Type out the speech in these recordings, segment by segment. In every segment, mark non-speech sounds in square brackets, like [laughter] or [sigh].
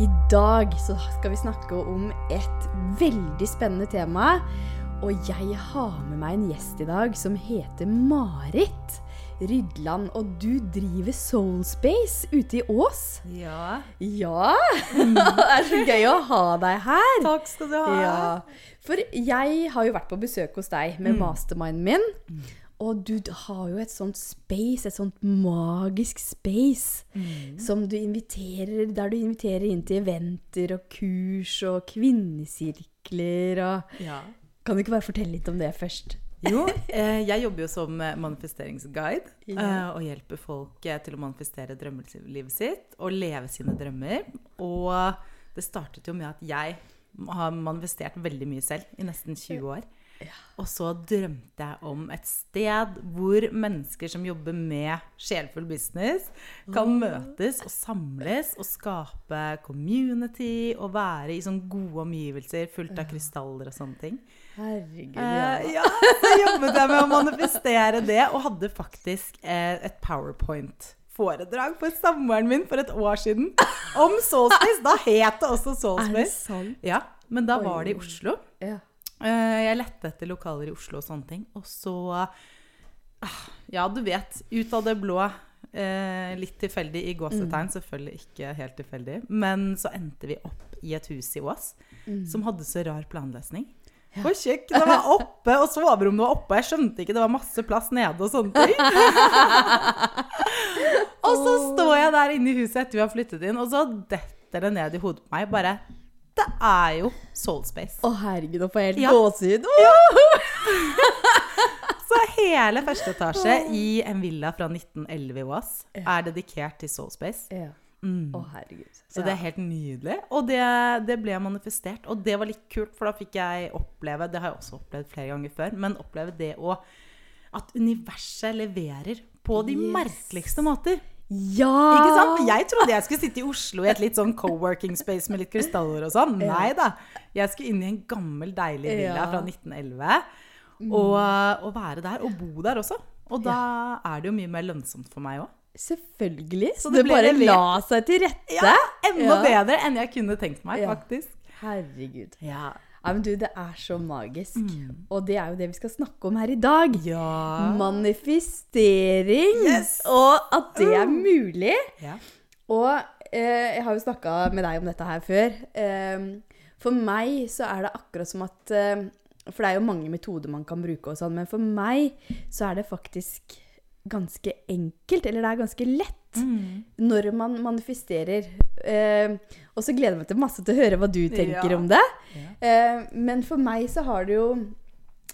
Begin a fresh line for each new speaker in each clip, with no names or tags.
I dag så skal vi snakke om et veldig spennende tema. Og jeg har med meg en gjest i dag som heter Marit Rydland. Og du driver Soulspace ute i Ås.
Ja.
Ja! [laughs] Det er så gøy å ha deg her.
Takk skal du ha.
Ja. For jeg har jo vært på besøk hos deg med masterminden min. Og du har jo et sånt space, et sånt magisk space, som du inviterer, der du inviterer inn til eventer og kurs og kvinnesirkler og
Ja.
Kan du ikke bare fortelle litt om det først?
Jo, eh, jeg jobber jo som eh, manifesteringsguide eh, og hjelper folk til å manifestere drømmelivet sitt og leve sine drømmer. Og det startet jo med at jeg har manifestert veldig mye selv i nesten 20 år. Og så drømte jeg om et sted hvor mennesker som jobber med sjelfull business, kan møtes og samles og skape community og være i sånne gode omgivelser fullt av krystaller og sånne ting.
Herregud,
Eh, [laughs] ja, så jobbet jeg med å manifestere det, og hadde faktisk eh, et powerpoint-foredrag for samboeren min for et år siden om Soulspace. Da het det også
Er det sant?
Ja, men da var det i Oslo.
Ja.
Eh, Jeg lette etter lokaler i Oslo og sånne ting. Og så ah, Ja, du vet. Ut av det blå. eh, Litt tilfeldig i gåsetegn. Selvfølgelig ikke helt tilfeldig. Men så endte vi opp i et hus i Ås som hadde så rar planløsning. For kjøkkenet var oppe, og soverommet var oppe. Jeg skjønte ikke det var masse plass nede og sånne ting. [laughs] og så står jeg der inne i huset etter vi har flyttet inn, og så detter det ned i hodet på meg bare Det er jo Soul Space.
Å herregud, nå får jeg helt
Ja.
gåsehud. [laughs] [laughs]
Så hele første etasje i en villa fra 1911 i Ås er dedikert til Soulspace.
Ja.
Mm.
Å herregud.
Så det er helt nydelig. Og det, det ble manifestert. Og det var litt kult, for da fikk jeg oppleve Det har jeg også opplevd flere ganger før, men oppleve det å At universet leverer på de
Yes.
merkeligste måter.
Ja!
Ikke sant? Jeg trodde jeg skulle sitte i Oslo i et litt sånn co-working space med litt krystaller og sånn. Nei da. Jeg skulle inn i en gammel, deilig villa.
Mm.
fra 1911. Og, og være der, og bo der også. Og da er det jo mye mer lønnsomt for meg òg.
Selvfølgelig. Så
Så
det,
det
bare
levert.
la seg til rette.
Ja, enda
Ja.
bedre enn jeg kunne tenkt meg,
Ja.
faktisk.
Herregud.
Ja.
Ja, men du, det er så magisk.
Mm.
Og det er jo det vi skal snakke om her i dag.
Ja.
Manifestering.
Yes.
Og at det er mulig.
ja.
Og eh, jeg har jo snakka med deg om dette her før. Eh, for meg så er det akkurat som at eh, For det er jo mange metoder man kan bruke og sånn, men for meg så er det faktisk ganske enkelt, eller det er ganske lett,
Mm.
når man manifesterer. Eh, og så gleder jeg meg til masse til å høre hva du tenker
Ja.
om det.
Ja.
Eh, men for meg så har det jo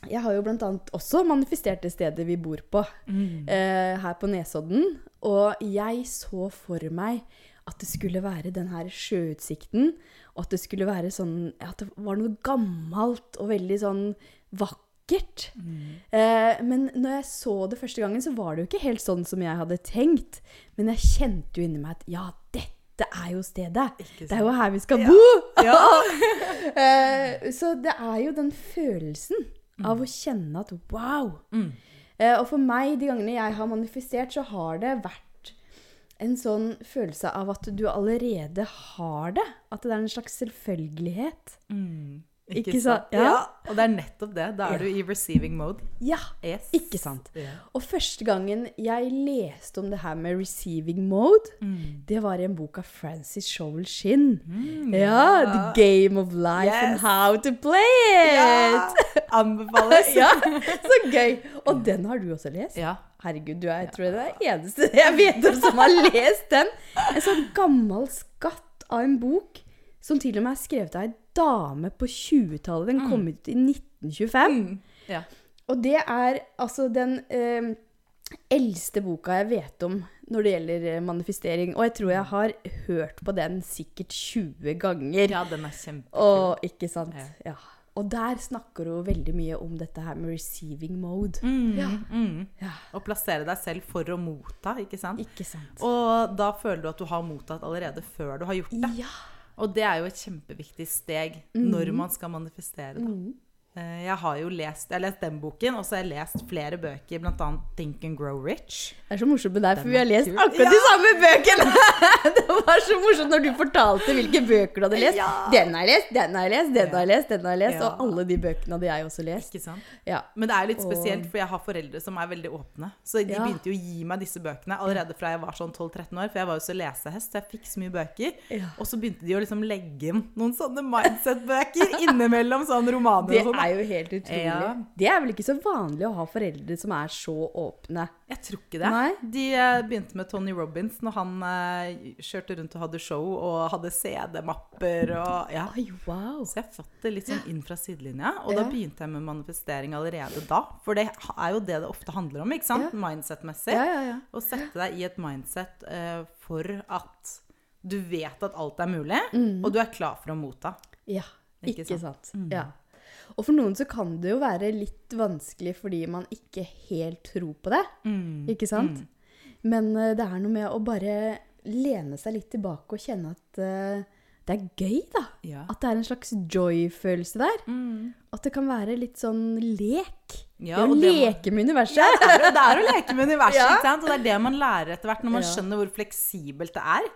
Jeg har jo annet også manifestert det stedet vi bor på,
Mm.
eh, her på Nesodden. Og jeg så for meg at det skulle være den her sjøutsikten, og at det skulle være sånn At det var noe gammelt og veldig sånn vakkert.
Mm.
Eh, men når jeg så det første gangen, så var det jo ikke helt sånn som jeg hadde tenkt. Men jeg kjente jo inni meg at ja, dette er jo stedet. Det er jo her vi skal
Ja.
bo!
Ja. [laughs]
Eh, så det er jo den følelsen av å kjenne at wow.
Mm.
Eh, og for meg, de gangene jeg har manifestert, så har det vært en sånn følelse av at du allerede har det. At det er en slags selvfølgelighet.
Mm.
Ikke sant? Ja.
Ja. Og det er nettopp det. Da er
Ja.
du i receiving mode.
Ja,
Yes.
ikke sant?
Ja.
Og første gangen jeg leste om det her med receiving mode,
Mm.
det var i en bok av Francis Shovel Shin.
Mm,
Ja, The Game of Life and How to Play
Ja.
It!
Anbefales. [laughs]
Ja, [laughs] så gøy! Og den har du også lest?
Ja.
Herregud, du er, jeg tror det er den eneste [laughs] jeg vet om som har lest den. En sånn gammel skatt av en bok som til og med er skrevet av ei dame på 20-tallet. Den kom ut i 1925.
Mm. ja.
Og det er altså den eh, eldste boka jeg vet om når det gjelder eh, manifestering. Og jeg tror jeg har hørt på den sikkert 20 ganger.
Ja, den er kjempekul.
Og ikke sant?
Ja.
Ja. Og der snakker hun veldig mye om dette her med receiving mode.
Mm,
Ja.
mm.
Ja,
Å plassere deg selv for å motta, ikke sant?
ikke sant?
Og da føler du at du har mottatt allerede før du har gjort det.
Ja.
Og det er jo et kjempeviktig steg når man skal manifestere. Da.
Mm.
Eh, Jeg har jo lest, jeg har lest den boken, og så har jeg lest flere bøker, bl.a. Think and Grow Rich.
Det er så morsomt med deg, for vi har lest akkurat de samme bøkene! [laughs] det var så morsomt når du fortalte hvilke bøker du hadde lest.
Ja.
Den har jeg lest, den har jeg lest, den har jeg lest, den har jeg lest.
Ja.
Og alle de bøkene hadde jeg også lest.
Ikke sant?
Ja.
Men det er litt spesielt, for jeg har foreldre som er veldig åpne. Så de
Ja.
begynte jo å gi meg disse bøkene allerede fra jeg var sånn 12-13 år. For jeg var jo så lesehest, så jeg fikk så mye bøker.
Ja.
Og så begynte de å liksom legge inn noen sånne mindset-bøker innimellom sånn romaner og sånn.
Er jo helt utrolig.
Ja.
Det er vel ikke så vanlig å ha foreldre som er så åpne.
Jeg tror ikke det.
Nei.
De eh, begynte med Tony Robins når han eh, kjørte rundt og hadde show og hadde CD-mapper og ja.
Ai, wow.
Så jeg fått det litt sånn inn fra sidelinja. Og da begynte jeg med manifestering allerede da. For det er jo det det ofte handler om, ikke sant?
Ja.
Mindset-messig.
Ja, ja, ja.
Å sette deg i et mindset uh, for at du vet at alt er mulig, og du er klar for å motta.
Ja,
Ikke
ikke,
sant?
sant. Ja. Og for noen så kan det jo være litt vanskelig fordi man ikke helt tror på det.
Mm.
Ikke sant? Men uh, det er noe med å bare lene seg litt tilbake og kjenne at uh, det er gøy, da.
Ja.
At det er en slags joy-følelse der.
Mm.
At det kan være litt sånn lek.
Ja,
det er å leke med universet.
Det er, det er å leke med universet, [laughs]
Ja.
ikke sant? Og det er det man lærer etter hvert når man
Ja.
skjønner hvor fleksibelt det er.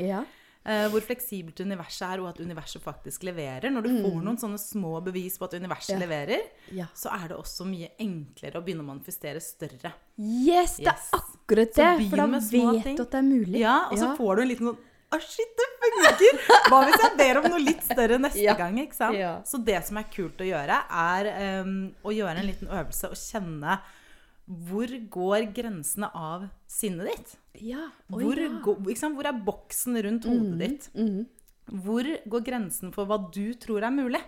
Eh, hvor fleksibelt universet er, og at universet faktisk leverer. Når du får noen sånne små bevis på at universet
Mm. Ja.
leverer,
ja.
så er det også mye enklere å begynne å manifestere større.
Yes, det er akkurat det. For da vet
ting.
du at det er mulig.
Ja, og så får du en liten sånn Å, shit, det funker! Hva hvis jeg ber om noe litt større neste
Ja.
gang? ikke sant? Så det som er kult å gjøre, er um, å gjøre en liten øvelse og kjenne hvor går grensene av sinnet ditt?
Ja. Oi,
Hvor,
ja.
Går, sant? hvor er boksen rundt hodet ditt?
Mm.
Hvor går grensen for hva du tror er mulig?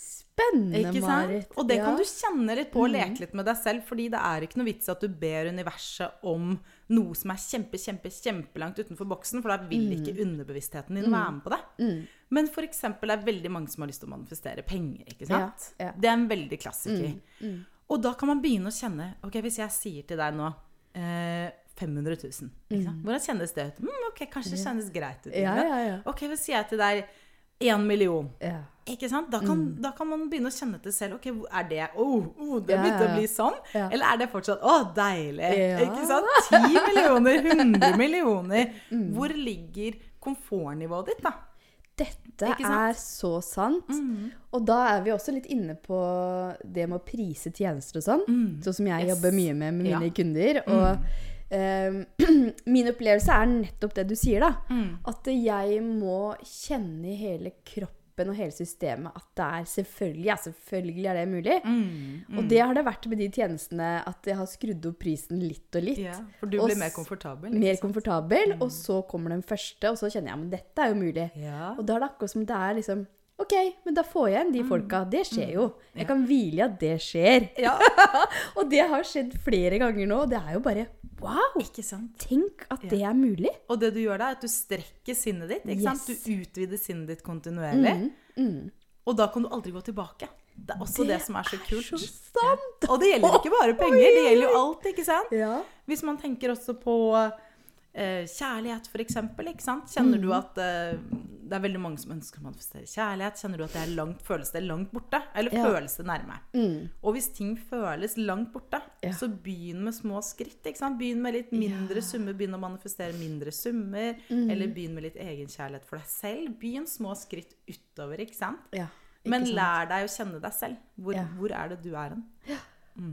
Spennende,
Ikke sant?
Marit.
Og det
Ja.
kan du kjenne litt på og leke litt med deg selv, fordi det er ikke noe vits at du ber universet om noe som er kjempe, kjempe, kjempelangt utenfor boksen, for da vil ikke underbevisstheten din være med på det.
Mm.
Men eksempel er det veldig mange som har lyst til å manifestere penger, ikke sant?
Ja, ja.
Det er en veldig klassiker.
Mm,
Og da kan man begynne å kjenne, ok, hvis jeg sier til deg nå, eh, 500 000, ikke sant? Hvordan kjennes det ut? Mm, ok, kanskje det kjennes greit ut.
Mm. Ja, ja, ja.
Ok, hvis jeg sier til deg 1 million,
ja.
ikke sant? Da kan,
Mm.
da kan man begynne å kjenne til selv. Ok, er det oh, oh, det begynte å bli sånn? Eller er det fortsatt å, deilig?
Ja.
Ikke sant? 10 millioner, 100 millioner.
Mm.
Hvor ligger komfortnivået ditt, da?
Dette er så sant. Og da er vi også litt inne på det med å prise tjenester og sånn. Sånn som jeg
Yes.
jobber mye med med
Ja.
mine kunder. Og eh, [clears throat] min opplevelse er nettopp det du sier, da. At jeg må kjenne i hele kroppen og hele systemet at det er selvfølgelig, ja, selvfølgelig er det mulig.
Mm,
Og det har det vært med de tjenestene at jeg har skrudd opp prisen litt og litt.
Ja, for du blir mer komfortabel.
Mer
sant?
komfortabel, og så kommer den første, og så kjenner jeg at dette er jo mulig.
Ja.
Og da er det akkurat som det er liksom OK, men da får jeg igjen de folka. Det skjer jo. Jeg kan hvile i at det skjer.
ja. [laughs]
Og det har skjedd flere ganger nå, og det er jo bare wow!
Ikke sant?
Tenk at det er mulig.
Og det du gjør da, er at du strekker sinnet ditt. Ikke sant? Du utvider sinnet ditt kontinuerlig.
Mm.
Og da kan du aldri gå tilbake. Det er også det,
Det
som er så
er
kult.
så sant!
Og det gjelder ikke bare [laughs] penger, det gjelder jo alt, ikke sant?
Ja.
Hvis man tenker også på eh, kjærlighet, for eksempel, ikke sant? Kjenner
Mm.
du at eh, det er veldig mange som ønsker å manifestere kjærlighet? Kjenner du at det er langt, føles det langt borte? Eller
Ja.
føles det nærme?
Mm.
Og hvis ting føles langt borte,
Ja.
så begynn med små skritt. Begynn med litt mindre
Ja.
summer. Begynn å manifestere mindre summer.
Mm.
Eller begynn med litt egenkjærlighet for deg selv. Begynn små skritt utover, ikke sant?
ja.
Men
Ikke sant?
lær deg å kjenne deg selv. Hvor,
Ja.
hvor er det du er hen?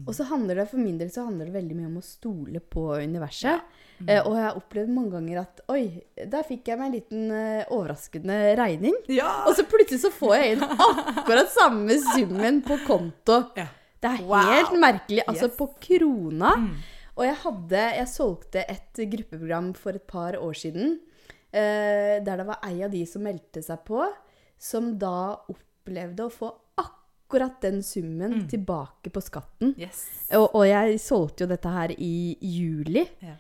Og så handler det for min del så handler det veldig mye om å stole på universet.
Mm.
Eh, og jeg har opplevd mange ganger at oi, der fikk jeg meg en liten eh, overraskende regning.
Ja!
Og så plutselig så får jeg inn akkurat samme summen på konto.
Ja.
Det er
Wow.
helt merkelig. Altså
Yes.
på krona.
Mm.
Og jeg hadde Jeg solgte et gruppeprogram for et par år siden. Eh, der det var ei av de som meldte seg på, som da opplevde å få akkurat den summen
Mm.
tilbake på skatten.
Yes.
Og, og jeg solgte jo dette her i juli.
Ja.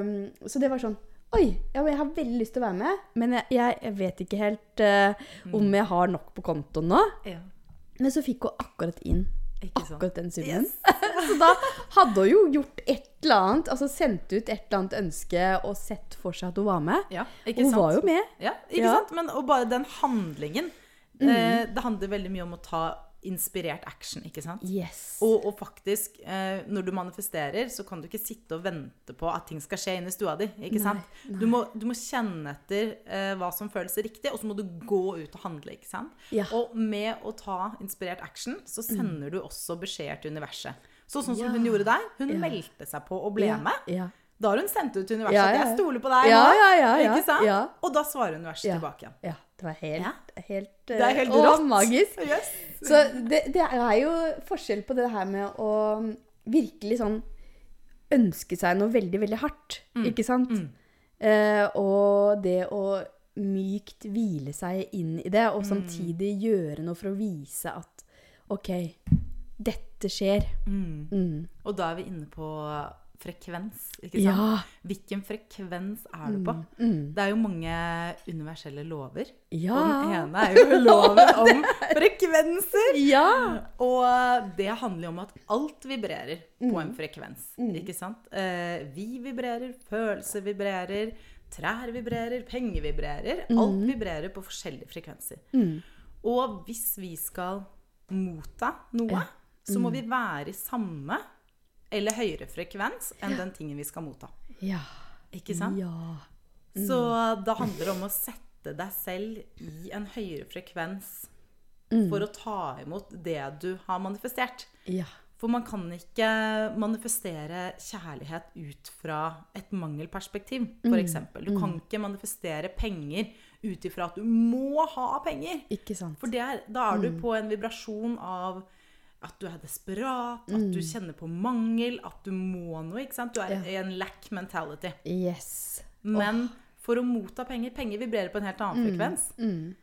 Um, så det var sånn Oi, ja, jeg har veldig lyst til å være med, men jeg, jeg, vet ikke helt eh,
Mm.
om jeg har nok på kontoen nå.
Ja.
Men så fikk hun akkurat inn akkurat den summen.
Yes. [laughs]
så da hadde hun jo gjort et eller annet, altså sendt ut et eller annet ønske og sett for seg at hun var med.
Ja,
Hun
sant?
var jo med.
Ja, ikke sant? Men bare den handlingen eh, Det handler veldig mye om å ta inspirert action, ikke sant?
Yes.
Og, og faktisk, eh, når du manifesterer, så kan du ikke sitte og vente på at ting skal skje inni stua di. ikke
Nei,
sant? Du, må, du må kjenne etter eh, hva som føles riktig, og så må du gå ut og handle. ikke sant?
Ja.
Og med å ta inspirert action, så sender du også beskjeder til universet. Så sånn som
Ja.
hun gjorde der. Hun
Ja.
meldte seg på og ble med.
Ja.
Da har hun sendt ut til universet at 'jeg stoler på deg nå'. Ikke sant? Og da svarer universet
Ja.
tilbake igjen.
Det var helt,
Ja.
helt,
Det er helt
eh,
rått.
magisk.
Yes.
Så det, det er jo forskjell på det her med å virkelig sånn ønske seg noe veldig, veldig hardt, ikke sant?
Mm.
Eh, og det å mykt hvile seg inn i det,
Mm.
og samtidig gjøre noe for å vise at OK, dette skjer.
Mm.
Mm.
Og da er vi inne på frekvens, ikke sant?
Ja.
Hvilken frekvens er du på?
Mm.
Det er jo mange universelle lover.
Ja.
Og den ene er jo [laughs] loven om frekvenser.
Ja.
Og det handler jo om at alt vibrerer på
Mm.
en frekvens. Ikke sant? Eh, vi vibrerer, følelser vibrerer, trær vibrerer, penger vibrerer. Alt vibrerer på forskjellige frekvenser.
Mm.
Og hvis vi skal motta noe, så må vi være i samme eller høyere frekvens enn den tingen vi skal motta.
Ja.
Ikke sant?
Ja.
Så da handler det om å sette deg selv i en høyere frekvens for å ta imot det du har manifestert.
Ja.
For man kan ikke manifestere kjærlighet ut fra et mangelperspektiv, f.eks. Du kan ikke manifestere penger ut ifra at du må ha penger.
Ikke sant.
For det er, da er du på en vibrasjon av at du er desperat, at du kjenner på mangel, at du må noe. ikke sant? Du er
Ja.
i en lack mentality.
Yes.
Men for å motta penger Penger vibrerer på en helt annen frekvens.
Mm.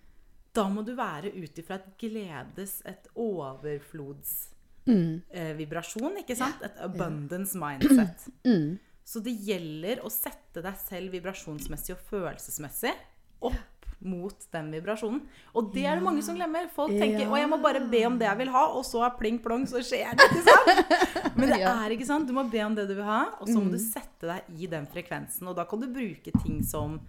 Da må du være ut ifra et gledes, et
Mm.
overflodsvibrasjon, ikke sant? Et abundance [clears throat] mindset.
Mm.
Så det gjelder å sette deg selv vibrasjonsmessig og følelsesmessig opp mot den vibrasjonen. Og det er det mange som glemmer. Folk tenker
Ja.
'Å, jeg må bare be om det jeg vil ha', og så er pling plong, så skjer det. ikke sant? [laughs] Men det
Ja. Mm.
er ikke sant. Du må be om det du vil ha, og så må du sette deg i den frekvensen. Og da kan du bruke ting som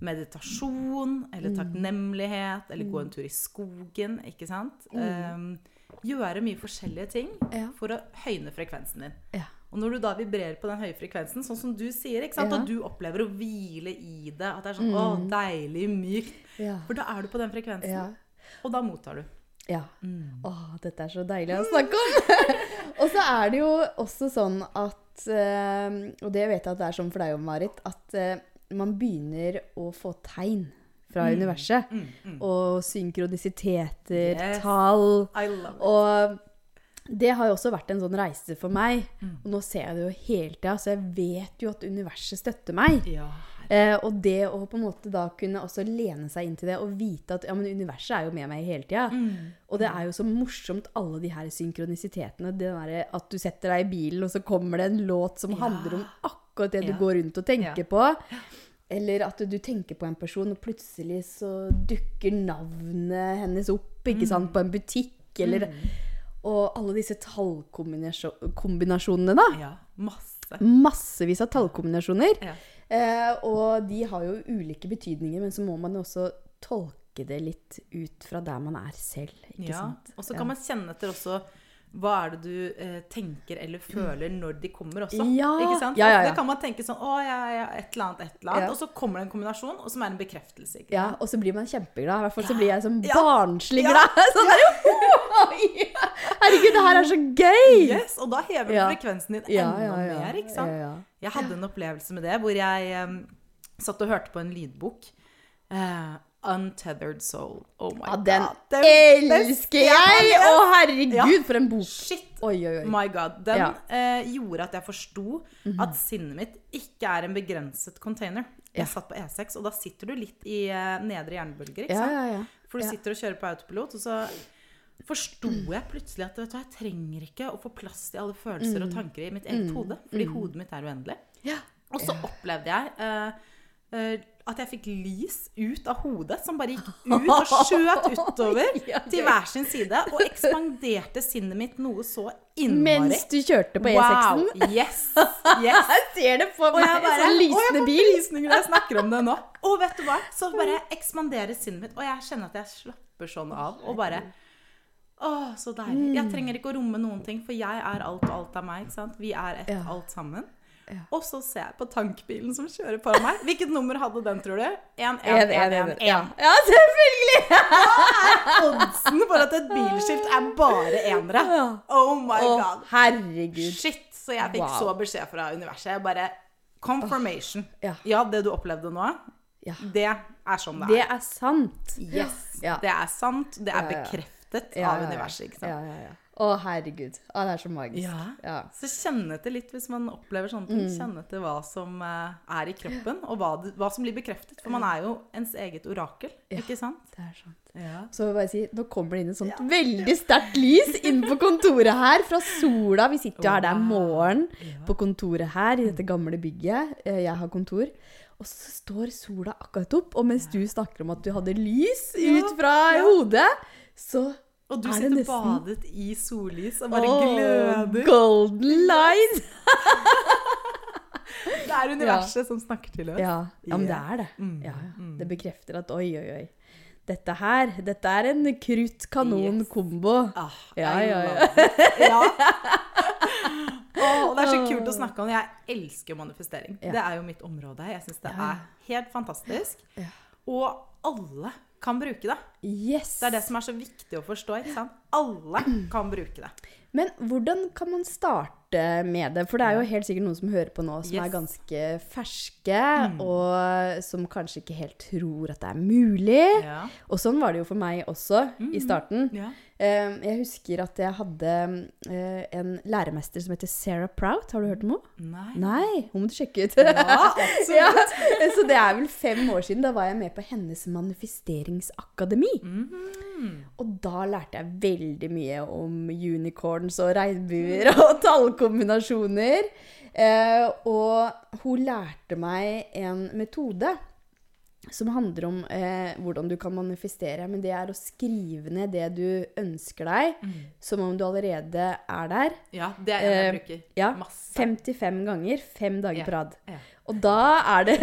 meditasjon,
Mm.
eller takknemlighet, eller gå en tur i skogen, ikke sant? Um, gjøre mye forskjellige ting
Mm.
For å høyne frekvensen din.
Ja.
Og når du da vibrerer på den høye frekvensen, sånn som du sier, ikke sant?
Ja.
og du opplever å hvile i det, at det er sånn å, deilig, mykt,
Ja.
for da er du på den frekvensen,
Ja.
og da mottar du.
Ja. Åh, dette er så deilig å snakke om. [laughs] og så er det jo også sånn at eh, Og det vet jeg at det er sånn for deg òg, Marit. At eh, man begynner å få tegn fra universet.
Mm, mm.
Og synkronisiteter,
Yes.
tall.
I love it.
Og det har jo også vært en sånn reise for meg.
Mm.
Og nå ser jeg det jo hele tida, så jeg vet jo at universet støtter meg.
Ja,
Eh, og det å på en måte da kunne også lene seg inn til det og vite at ja, men universet er jo med meg hele tida.
Mm.
Og det er jo så morsomt, alle de her synkronisitetene. Det derre at du setter deg i bilen, og så kommer det en låt som handler om akkurat det du går rundt og tenker
Ja.
på. Eller at du tenker på en person, og plutselig så dukker navnet hennes opp ikke sant, på en butikk. Eller, Og alle disse tallkombinasjonene, da.
ja, masse.
Massevis av tallkombinasjoner.
Ja.
Eh, og de har jo ulike betydninger, men så må man jo også tolke det litt ut fra der man er selv. Ikke
Ja,
sant?
og så kan man kjenne etter også hva er det du eh, tenker eller føler når de kommer også?
Ja.
Ikke sant?
Ja, ja, ja.
Det kan man tenke sånn Å, ja, ja, et eller annet, et eller annet. Og så kommer det en kombinasjon, og som er en bekreftelse.
Ja, og så blir man kjempeglad. I hvert fall så blir jeg sånn barnslig glad. [laughs] Sånn der, «Oi, Herregud, det her er så gøy!
Yes, og da hever du frekvensen din enda mer. ikke sant? Jeg hadde en opplevelse med det hvor jeg um, satt og hørte på en lydbok. Eh, Untethered Soul. Oh my
Ja, den
god. Den
elsker jeg! Å, herregud,
Ja.
for en bok.
Shit!
Oi, oi, oi.
My god. Den
Ja.
eh, gjorde at jeg forsto at sinnet mitt ikke er en begrenset container. Jeg satt på E6, og da sitter du litt i eh, nedre hjernebølger. ikke sant? For du sitter og kjører på autopilot, og så forsto jeg plutselig at vet du, jeg trenger ikke å få plass til alle følelser og tanker i mitt eget hode. Fordi hodet mitt er uendelig.
Ja.
Og så opplevde jeg eh, eh, at jeg fikk lys ut av hodet, som bare gikk ut og [laughs] skjøt utover til hver sin side, og ekspanderte sinnet mitt noe så innmari.
Mens du kjørte på E6-en.
Wow! Yes! yes. [laughs]
Jeg ser det
på
meg.
Og bare
sånn lysende bil.
frysninger når jeg snakker om det nå. Og vet du hva? Så bare ekspanderer sinnet mitt, og jeg kjenner at jeg slapper sånn av. Og bare Å, så deilig. Jeg trenger ikke å romme noen ting, for jeg er alt, og alt er meg. ikke sant? Vi er ett, alt sammen.
Ja.
Og så ser jeg på tankbilen som kjører foran meg. Hvilket nummer hadde den, tror du? 1, 1,
En, en, en. Ja. ja, selvfølgelig!
Oddsen for at et bilskilt er bare enere. Oh my
oh,
god.
herregud.
Shit. Så jeg fikk
Wow.
så beskjed fra universet. Jeg bare Confirmation.
Ja.
Ja, det du opplevde nå,
Ja.
det er sånn det er.
Det
er.
er sant.
Yes.
Ja.
Det er sant. Det er
Ja, ja, ja.
bekreftet
Ja,
av
ja, ja.
universet, ikke sant.
Å, herregud. Å, det er så magisk.
Ja.
Ja.
Så kjenn etter litt hvis man opplever sånne ting.
Mm.
Kjenn etter hva som eh, er i kroppen, og hva, hva som blir bekreftet. For man er jo ens eget orakel,
Ja.
ikke sant?
Det er sant.
Ja.
Så vil jeg bare si, nå kommer det inn et sånt veldig sterkt lys inn på kontoret her fra sola. Vi sitter jo her, det er morgen på kontoret her i dette gamle bygget. Eh, Jeg har kontor. Og så står sola akkurat opp, og mens du snakker om at du hadde lys ut fra hodet, så
Og du
Er
sitter badet i sollys og bare
Åh,
gløder.
Golden light! [laughs]
Det er universet som snakker til oss.
Ja, ja men det er det.
Mm,
Ja, ja.
mm.
Det bekrefter at oi, oi, oi. Dette her, dette er en krutt-kanon-kombo.
Ah,
Ja, ja, ja. [laughs]
ja. Og det er så kult å snakke om. Jeg elsker manifestering.
Ja.
Det er jo mitt område. Jeg syns det
Ja, ja.
er helt fantastisk.
Ja.
Og alle kan bruke det.
Yes!
Det er det som er så viktig å forstå. ikke sant? Alle kan bruke det.
Men hvordan kan man starte med det? For det er jo helt sikkert noen som hører på nå, som
Yes.
er ganske ferske, og som kanskje ikke helt tror at det er mulig.
Ja.
Og sånn var det jo for meg også i starten.
ja.
Eh, Jeg husker at jeg hadde eh, en læremester som heter Sarah Prout. Har du hørt om henne?
Nei.
Nei, hun må du sjekke ut.
Ja. [laughs]
Ja, så det er vel fem år siden. Da var jeg med på hennes manifesteringsakademi.
Mhm.
Og da lærte jeg veldig mye om unicorns og regnbuer [laughs] og tallkombinasjoner. Eh, og hun lærte meg en metode som handler om eh, hvordan du kan manifestere. Men det er å skrive ned det du ønsker deg, som om du allerede er der.
Ja, det er en jeg
Eh,
bruker.
Ja,
Masse.
55 ganger, fem dager på rad.
ja.
Og da er det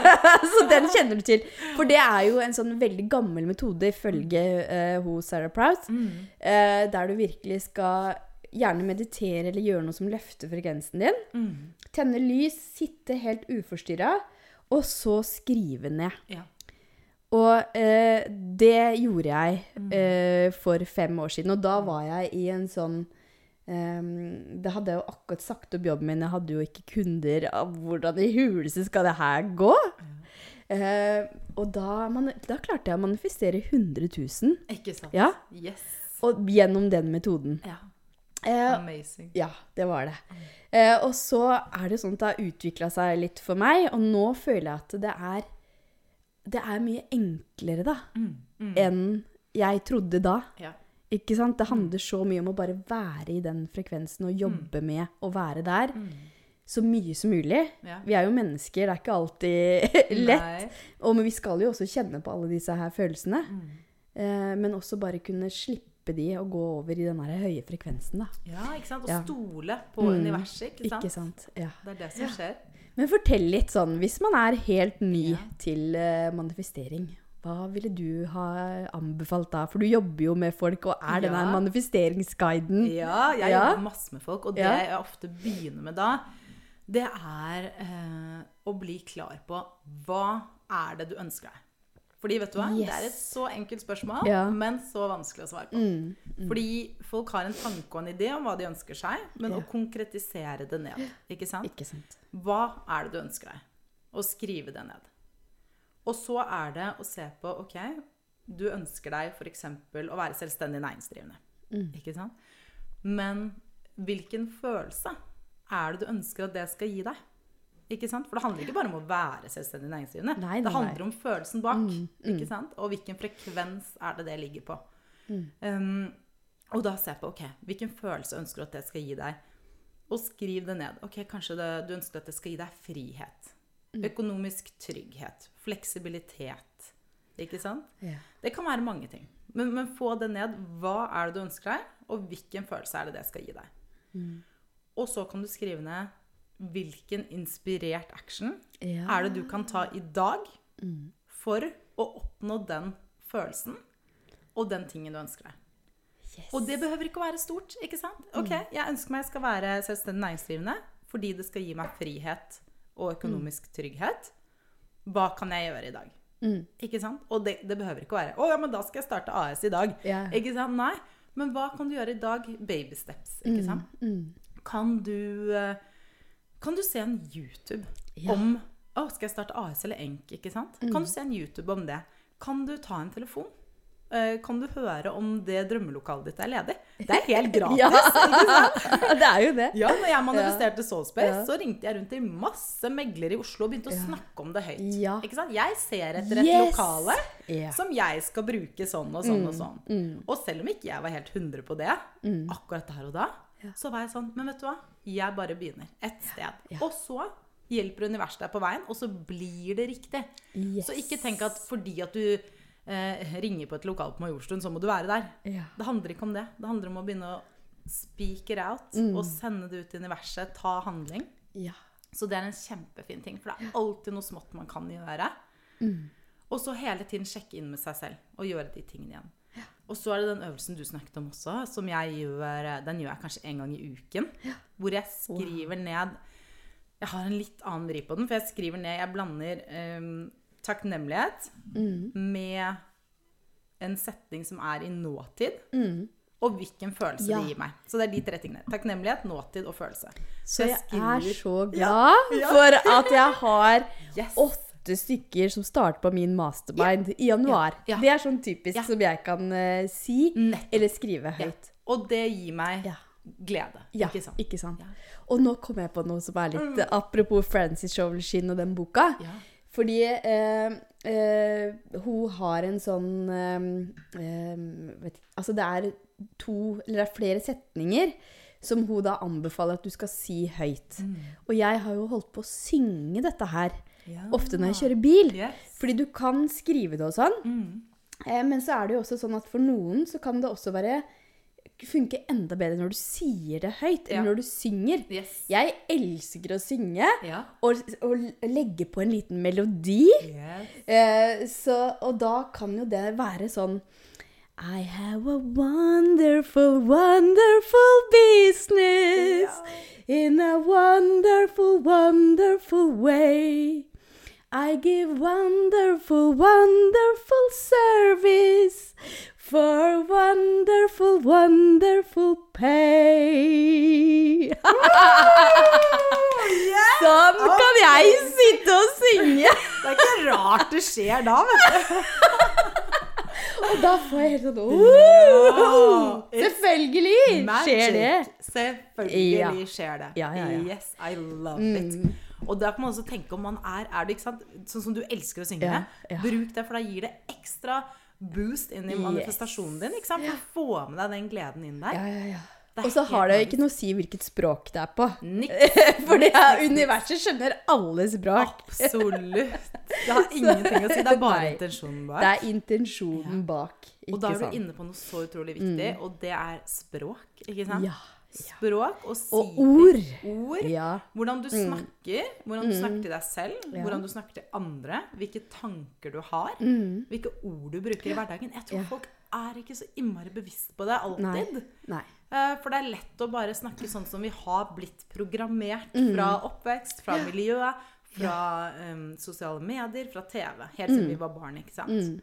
[laughs] Så den kjenner du til. For det er jo en sånn veldig gammel metode ifølge eh, hun Sarah Prout,
Mm.
eh, der du virkelig skal gjerne meditere eller gjøre noe som løfter frekvensen din.
Mm.
Tenne lys, sitte helt uforstyrra, og så skrive ned.
Ja.
Og eh, det gjorde jeg
Mm.
eh, for fem år siden, og da var jeg i en sånn Um, det hadde jeg jo akkurat sagt opp jobben min, jeg hadde jo ikke kunder. Av hvordan i huleste skal det her gå? Eh, og da, man, da klarte jeg å manifestere 100 000.
Ikke sant?
Ja,
Yes.
og gjennom den metoden.
Ja.
Eh,
Amazing.
ja, det var det. Eh, og så er det sånn at det har utvikla seg litt for meg, og nå føler jeg at det er Det er mye enklere, da,
Mm. Mm.
enn jeg trodde da.
Ja.
Ikke sant? Det handler så mye om å bare være i den frekvensen og jobbe med å være der
Mm.
så mye som mulig.
Ja.
Vi er jo mennesker, det er ikke alltid [laughs] lett.
Nei.
Og, men vi skal jo også kjenne på alle disse her følelsene.
Mm.
Eh, men også bare kunne slippe de og gå over i den høye frekvensen, da.
Ja, ikke sant? Og
Ja.
stole på
Mm.
universet, ikke sant?
Ikke sant? Ja.
Det er det som skjer.
Men fortell litt sånn, hvis man er helt ny
Ja.
til uh, manifestering, hva ville du ha anbefalt da? For du jobber jo med folk og er den
der
manifesteringsguiden.
Ja, jeg
Ja.
jobber masse med folk, og det
Ja.
jeg ofte begynner med da, det er eh, å bli klar på hva er det du ønsker deg. Fordi, vet du hva, det er et så enkelt spørsmål,
Ja.
men så vanskelig å svare på.
Mm.
Fordi folk har en tanke og en idé om hva de ønsker seg, men
Ja.
å konkretisere det ned, ikke sant?
Ikke sant?
Hva er det du ønsker deg? Og skrive det ned. Og så er det å se på OK, du ønsker deg f.eks. å være selvstendig næringsdrivende.
Mm.
Ikke sant? Men hvilken følelse er det du ønsker at det skal gi deg? Ikke sant? For det handler ikke bare om å være selvstendig næringsdrivende.
Nei, nei,
det handler
nei.
om følelsen bak.
Mm, mm.
Ikke sant? Og hvilken frekvens er det det ligger på.
Mm.
Um, og da se på ok, hvilken følelse ønsker du at det skal gi deg. Og skriv det ned. Ok, Kanskje det, du ønsker at det skal gi deg frihet.
Mm.
Økonomisk trygghet. Fleksibilitet. Ikke sant?
Ja.
Det kan være mange ting. Men, men få det ned. Hva er det du ønsker deg, og hvilken følelse er det det skal gi deg?
Mm.
Og så kan du skrive ned hvilken inspirert action
Ja.
er det du kan ta i dag
Mm.
for å oppnå den følelsen og den tingen du ønsker deg.
Yes.
Og det behøver ikke å være stort. ikke sant? Ok, Jeg ønsker meg jeg skal være selvstendig næringsdrivende fordi det skal gi meg frihet og økonomisk trygghet. Hva kan jeg gjøre i dag?
Mm.
Ikke sant? Og det, det behøver ikke å være Å ja, men da skal jeg starte AS i dag.
Yeah.
Ikke sant? Nei. Men hva kan du gjøre i dag? Baby steps. Ikke sant?
Mm.
Kan du eh, Kan du se en YouTube
Ja.
om Å, skal jeg starte AS eller ENK? Ikke sant?
Mm.
Kan du se en YouTube om det? Kan du ta en telefon? Eh, Kan du høre om det drømmelokalet ditt er ledig? Det er helt [laughs] gratis.
Ja. det er jo det.
Ja, når jeg manifesterte Soulspace,
Ja.
så ringte jeg rundt til masse meglere i Oslo og begynte å snakke om det høyt.
Ja.
Ikke sant? Jeg ser etter et
Yes.
lokale
Ja.
som jeg skal bruke sånn og sånn og sånn. Og selv om ikke jeg var helt 100 på det, akkurat der og da,
Ja.
så var jeg sånn Men vet du hva? Jeg bare begynner et sted.
Ja.
Og så hjelper universet deg på veien, og så blir det riktig.
Yes.
Så ikke tenk at fordi at du eh, ringer på et lokal på Majorstuen, så må du være der.
Ja.
Det handler ikke om det. Det handler om å begynne å speak it out
Mm.
og sende det ut til universet. Ta handling.
Ja.
Så det er en kjempefin ting, for det er alltid noe smått man kan gjøre.
Mm.
Og så hele tiden sjekke inn med seg selv og gjøre de tingene igjen. Og så er det den øvelsen du snakket om også, som jeg gjør Den gjør jeg kanskje en gang i uken. Hvor jeg skriver ned Jeg har en litt annen vri på den, for jeg skriver ned Jeg blander um, takknemlighet
Mm.
med en setning som er i nåtid.
Mm.
Og hvilken følelse
Ja.
det gir meg. Så det er de tre tingene. Takknemlighet, nåtid og følelse.
Så jeg
skriver-
er så glad
Ja.
for at jeg har [laughs]
Yes.
åtte stykker som starter på min mastermind i januar.
Ja. Ja.
Det er sånn typisk
Ja.
som jeg kan uh, si
Nettopp.
eller skrive
Ja.
høyt.
Og det gir meg
Ja.
glede.
Ja,
Ikke sant?
Ikke sant?
Ja.
Og nå kom jeg på noe som er litt mm. Apropos Frances Shovelshin og den boka.
Ja.
Fordi eh, eh, hun har en sånn eh, eh, vet, Altså det er to Eller det er flere setninger som hun da anbefaler at du skal si høyt. Og jeg har jo holdt på å synge dette her
Ja.
ofte når jeg kjører bil.
Yes.
Fordi du kan skrive det og sånn.
Mm.
Eh, men så er det jo også sånn at for noen så kan det også være funke enda bedre når du sier det høyt,
Ja.
når du synger.
Yes.
Jeg elsker å synge
Ja.
og, og legge på en liten melodi.
Yes.
Eh, så, og da kan jo det være sånn I have a wonderful, wonderful business in a wonderful, wonderful way. I give wonderful, wonderful service for wonderful, wonderful pay. Sånn kan jeg sitte og synge!
Det er ikke rart det skjer da, vet du. [laughs]
Og da får jeg helt sånn «Wow! Selvfølgelig skjer det.
Selvfølgelig skjer det.
Ja, ja, ja.
Yes, I love it. Og da kan man også tenke om man er, er du, ikke sant? Sånn som du elsker å synge.
Ja.
Bruk det, for da gir det ekstra boost inn i manifestasjonen din. Ikke sant? For å få med deg den gleden inn der.
Ja, ja, ja. Og så har det
jo
ikke noe å si hvilket språk det er på.
Niks. [laughs]
For det er, universet skjønner alle språk.
Absolutt. [laughs] Det har ingenting å si. Det er bare
Nei.
intensjonen
Det er intensjonen bak.
Ikke Og da er du
sant?
inne på noe så utrolig viktig, og det er språk. Ikke sant?
Ja.
Språk og si
Og ord.
Ord.
Ja.
Hvordan du snakker, hvordan du snakker til deg selv,
Ja.
hvordan du snakker til andre, hvilke tanker du har,
Mm.
hvilke ord du bruker i hverdagen. Jeg tror
Ja.
folk er ikke så innmari bevisst på det alltid.
Nei.
Nei. For det er lett å bare snakke sånn som vi har blitt programmert
Mm.
fra oppvekst, fra miljøet, fra um, sosiale medier, fra TV. Helt siden vi var barn, ikke sant.
Mm.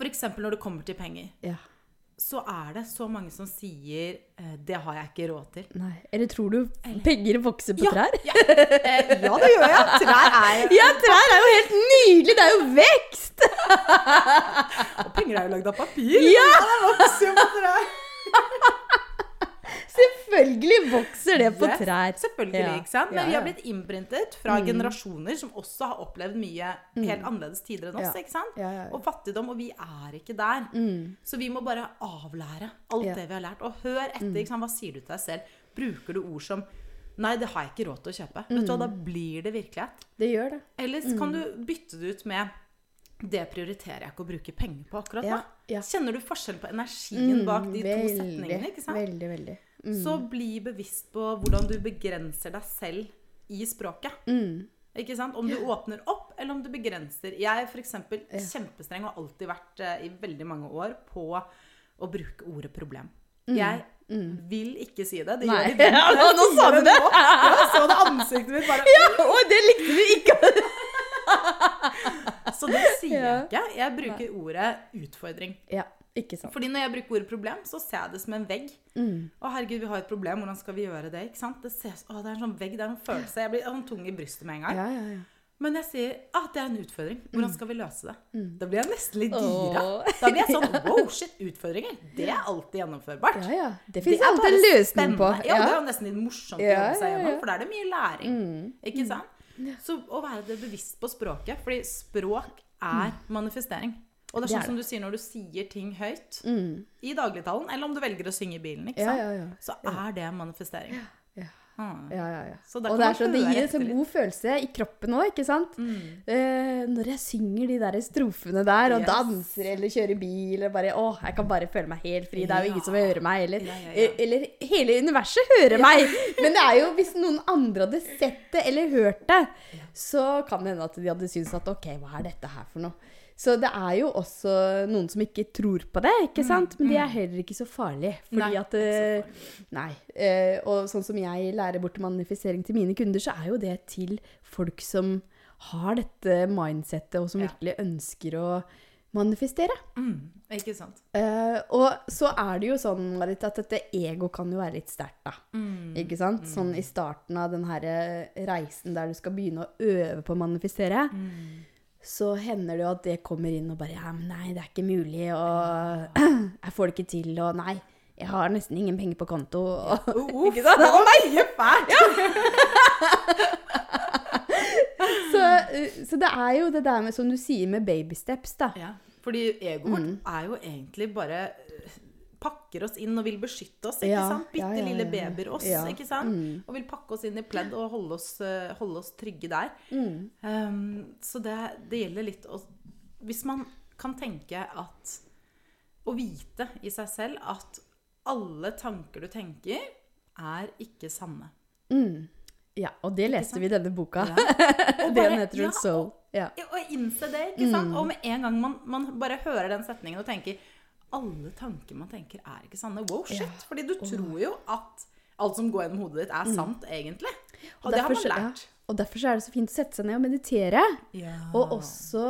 Eksempel når det kommer til penger,
Ja.
Så er det så mange som sier eh, 'det har jeg ikke råd til'.
Nei. Eller tror du penger vokser på
Ja,
trær?
ja. Eh, ja, det gjør jeg. Trær er [laughs]
Ja, trær er jo helt nydelig! Det er jo vekst! [laughs]
Og penger er jo lagd av papir.
Ja!
det vokser jo på trær. [laughs]
Selvfølgelig vokser det på trær.
Selvfølgelig,
Ja.
ikke sant? Men vi har blitt innprintet fra generasjoner som også har opplevd mye helt annerledes tider enn oss,
Ja.
ikke sant?
Ja, ja, ja.
Og fattigdom, og vi er ikke der. Så vi må bare avlære alt
Ja.
det vi har lært. Og hør etter, ikke sant? hva sier du til deg selv? Bruker du ord som Nei, det har jeg ikke råd til å kjøpe. Vet du hva, Da blir det virkelighet.
Det gjør det.
Ellers mm. kan du bytte det ut med Det prioriterer jeg ikke å bruke penger på akkurat nå.
Ja, ja.
Kjenner du forskjell på energien bak de to setningene? ikke sant?
Veldig, veldig.
Så bli bevisst på hvordan du begrenser deg selv i språket.
Mm.
Ikke sant? Om du åpner opp, eller om du begrenser. Jeg er f.eks. kjempestreng og har alltid vært uh, i veldig mange år på å bruke ordet problem. Jeg vil ikke si det. Det
Mm. Nei.
de [laughs]
Ja, nå- nå sa du det.
nå. Jeg så det ansiktet mitt bare
Ja, og det likte vi ikke! [laughs]
Så det sier
Ja.
jeg ikke. Jeg bruker ordet utfordring.
Ja, ikke sant.
Fordi når jeg bruker ordet problem, så ser jeg det som en vegg.
Mm.
Å herregud, vi har et problem, hvordan skal vi gjøre det? ikke sant? Det, ses, å, det er en sånn vegg, det er en følelse. Jeg blir sånn tung i brystet med en gang.
Ja, ja, ja.
Men jeg sier at det er en utfordring. Hvordan skal vi løse det? Da blir jeg nesten litt
Mm.
Gira. Da blir jeg sånn wow, shit, utfordringer. Det er alltid gjennomførbart.
ja, ja. Det fins alltid en løsning på.
Ja, Ja, det er jo nesten litt morsomt å
Ja,
jobbe seg gjennom, for da er det mye læring.
Mm.
Ikke sant? Så å være bevisst på språket, fordi språk er manifestering. Og det er
Det
sånn
er
som du sier når du sier ting høyt
Mm.
i dagligtalen, eller om du velger å synge i bilen, ikke
Ja, ja, ja.
så er det manifestering.
Ja.
Hmm.
Ja, ja, ja. Og det, er så, det gir en så god følelse i kroppen òg, ikke sant?
Mm.
Eh, når jeg synger de der strofene der, og
Yes.
danser eller kjører bil og bare Å, jeg kan bare føle meg helt fri. Det er jo ingen som hører meg. Eller, eh, eller hele universet hører meg. Men det er jo hvis noen andre hadde sett det eller hørt det, så kan det hende at de hadde syntes at OK, hva er dette her for noe? Så det er jo også noen som ikke tror på det, ikke sant? Men de er heller ikke så farlige. Fordi
Mm, Nei,
at eh, Nei. Eh, og sånn som jeg lærer bort manifisering til mine kunder, så er jo det til folk som har dette mindsettet, og som
Ja.
virkelig ønsker å manifestere.
Mm. Ikke sant?
Uh, og så er det jo sånn, Marit, at dette ego kan jo være litt sterkt, da.
Mm.
Ikke sant? Sånn i starten av den her reisen der du skal begynne å øve på å manifestere,
Mm.
Så hender det jo at det kommer inn og bare Ja, men nei, det er ikke mulig, og jeg får det ikke til, og nei, jeg har nesten ingen penger på konto. Og, [laughs]
Uff,
ikke sant?
det var mye fælt!
så, eh, så det er jo det der med, som du sier, med baby steps, da.
Ja, fordi egoet vårt er jo egentlig bare øh, pakker oss inn og vil beskytte oss, ikke
Ja,
sant? Bitte
ja, ja,
lille babyer oss, ikke sant?
mm.
Og vil pakke oss inn i pledd og holde oss, øh, holde oss trygge der.
Mm.
Um, så det, det gjelder litt å Hvis man kan tenke at Å vite i seg selv at alle tanker du tenker, er ikke sanne.
Mm. Ja, og det leste vi i denne boka. [laughs] Den heter Soul. Ja.
Ja, Og innse det, ikke sant?
Mm.
Og med en gang man, man bare hører den setningen og tenker Alle tanker man tenker, er ikke sanne. Wow, shit.
Ja.
Fordi du tror jo at alt som går gjennom hodet ditt, er sant, egentlig. Og,
Og
det har man
lært. ja. Og derfor er det så fint å sette seg ned og meditere.
Ja.
Og også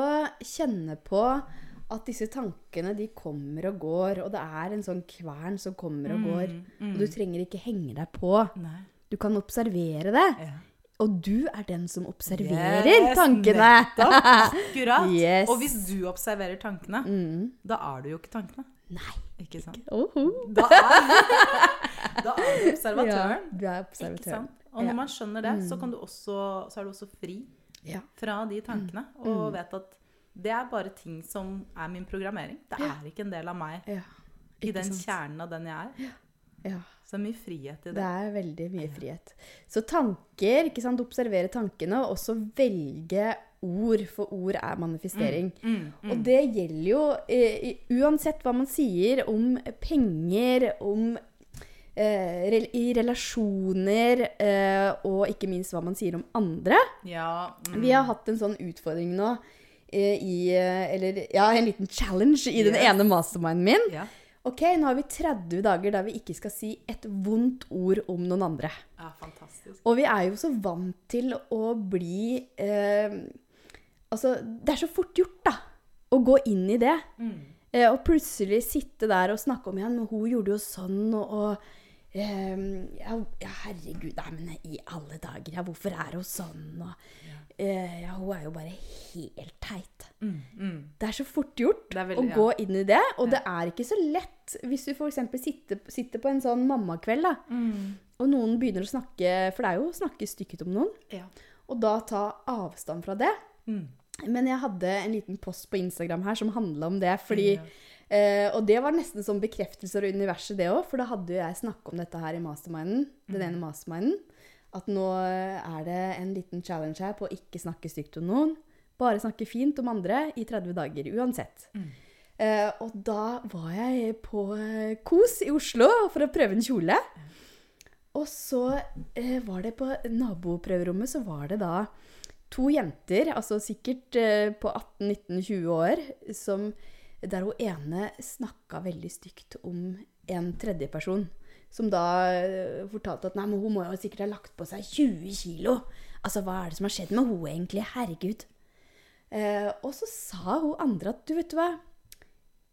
kjenne på at disse tankene de kommer og går, og det er en sånn kvern som kommer og går.
Mm,
Og du trenger ikke henge deg på.
Nei.
Du kan observere det.
Ja.
Og du er den som observerer
Yes,
tankene.
nettopp. [laughs] Akkurat.
Yes.
Og hvis du observerer tankene,
Mm.
da er du jo ikke tankene.
Nei.
Ikke sant? [laughs]
Oho.
Da er, [laughs] da er du observatøren.
Ja, du er
Ikke
observatøren.
Og når
Ja.
man skjønner det, så, kan du også, så er du også fri
Ja.
fra de tankene. Og vet at det er bare ting som er min programmering. Det er ikke en del av meg
ja.
i den
sant?
kjernen av den jeg er.
Ja.
Så mye frihet i
Det
det.
er veldig mye frihet. Så tanker, ikke sant, observere tankene, og også velge ord, for ord er manifestering.
Mm, mm.
Og det gjelder jo eh, uansett hva man sier om penger, om eh, i relasjoner, eh, og ikke minst hva man sier om andre.
Ja. Mm.
Vi har hatt en sånn utfordring nå eh, i eh, Eller ja, en liten challenge i den ene masterminden min.
Ja.
Ok, nå har vi 30 dager der vi ikke skal si et vondt ord om noen andre.
ja, fantastisk.
Og vi er jo så vant til å bli eh, Altså, det er så fort gjort, da, å gå inn i det.
Mm.
Eh, og plutselig sitte der og snakke om igjen, men hun gjorde jo sånn, og, og eh, ja, ja, herregud, nei, men i alle dager, ja, hvorfor er hun sånn? Og, eh, ja, hun er jo bare helt teit.
Mm, mm.
Det er så fort gjort
er
å
ja.
gå inn i det, og
Ja.
det er ikke så lett hvis du f.eks. Sitter, sitter på en sånn mammakveld, da,
Mm.
og noen begynner å snakke, for det er jo å snakke stykket om noen,
Ja.
og da ta avstand fra det.
Mm.
Men jeg hadde en liten post på Instagram her som handla om det. fordi
Ja.
Eh, Og det var nesten som bekreftelser av universet, det òg. For da hadde jo jeg snakka om dette her i masterminden. Den ene masterminden. At nå er det en liten challenge her på å ikke snakke stygt om noen. Bare snakke fint om andre i 30 dager. Uansett.
Mm.
Eh, og da var jeg på eh, KOS i Oslo for å prøve en kjole. Og så eh, var det på naboprøverommet, så var det da to jenter, altså sikkert eh, på 18-19-20 år, som der hun ene snakka veldig stygt om en tredjeperson. Som da eh, fortalte at nei, men hun må jo sikkert ha lagt på seg 20 kilo. Altså, hva er det som har skjedd med hun egentlig? Herregud. Eh, og så sa hun andre at du vet hva,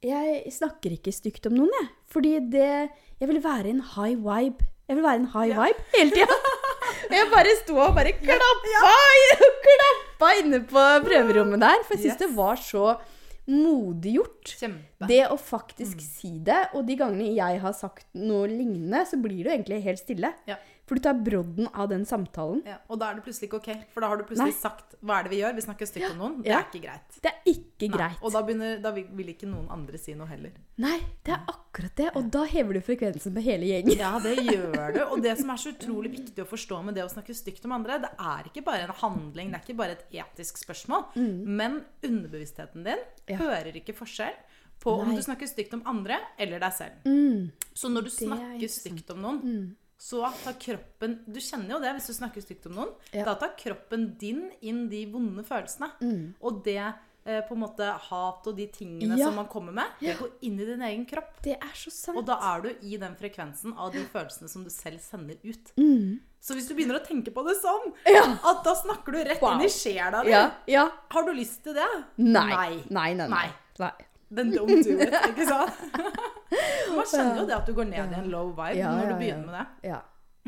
jeg snakker ikke stygt om noen, jeg. Fordi det Jeg vil være en high vibe. Jeg vil være en high
Ja.
vibe hele tida. [laughs] jeg bare sto og bare klappa, [laughs] klappa inne på prøverommet der. For jeg syns
Yes.
det var så modig gjort.
Kjempe.
Det å faktisk si det, og de gangene jeg har sagt noe lignende, så blir det jo egentlig helt stille.
Ja.
For du tar brodden av den samtalen.
Ja, og da er det plutselig ikke ok. For da har du plutselig
Nei.
sagt hva er det vi gjør? Vi snakker stygt om noen. Det
Ja.
er ikke greit.
Det er ikke
Nei.
greit.
Og da, begynner, da vil ikke noen andre si noe heller.
Nei, det er akkurat det. Og da hever du frekvensen på hele gjengen.
Ja, det gjør du. Og det som er så utrolig viktig å forstå med det å snakke stygt om andre, det er ikke bare en handling, det er ikke bare et etisk spørsmål. Men underbevisstheten din
Mm. Ja.
hører ikke forskjell på om du snakker stygt om andre eller deg selv.
Mm.
Så når du
er
snakker stygt om noen, så tar kroppen Du kjenner jo det hvis du snakker stygt om noen.
Ja.
Da tar kroppen din inn de vonde følelsene.
Mm.
Og det eh, på en måte hat og de tingene
Ja.
som man kommer med, det går inn i din egen kropp.
Det er så sant.
Og da er du i den frekvensen av de følelsene som du selv sender ut.
Mm.
Så hvis du begynner å tenke på det sånn,
Ja.
at da snakker du rett
Wow.
inn i sjela di.
Ja.
Har du lyst til det?
Nei. Nei, nei, nei.
Nei.
nei.
Then don't do it, ikke sant? Man kjenner jo det at du går ned i en low vibe
Ja,
når du begynner med det.
Ja,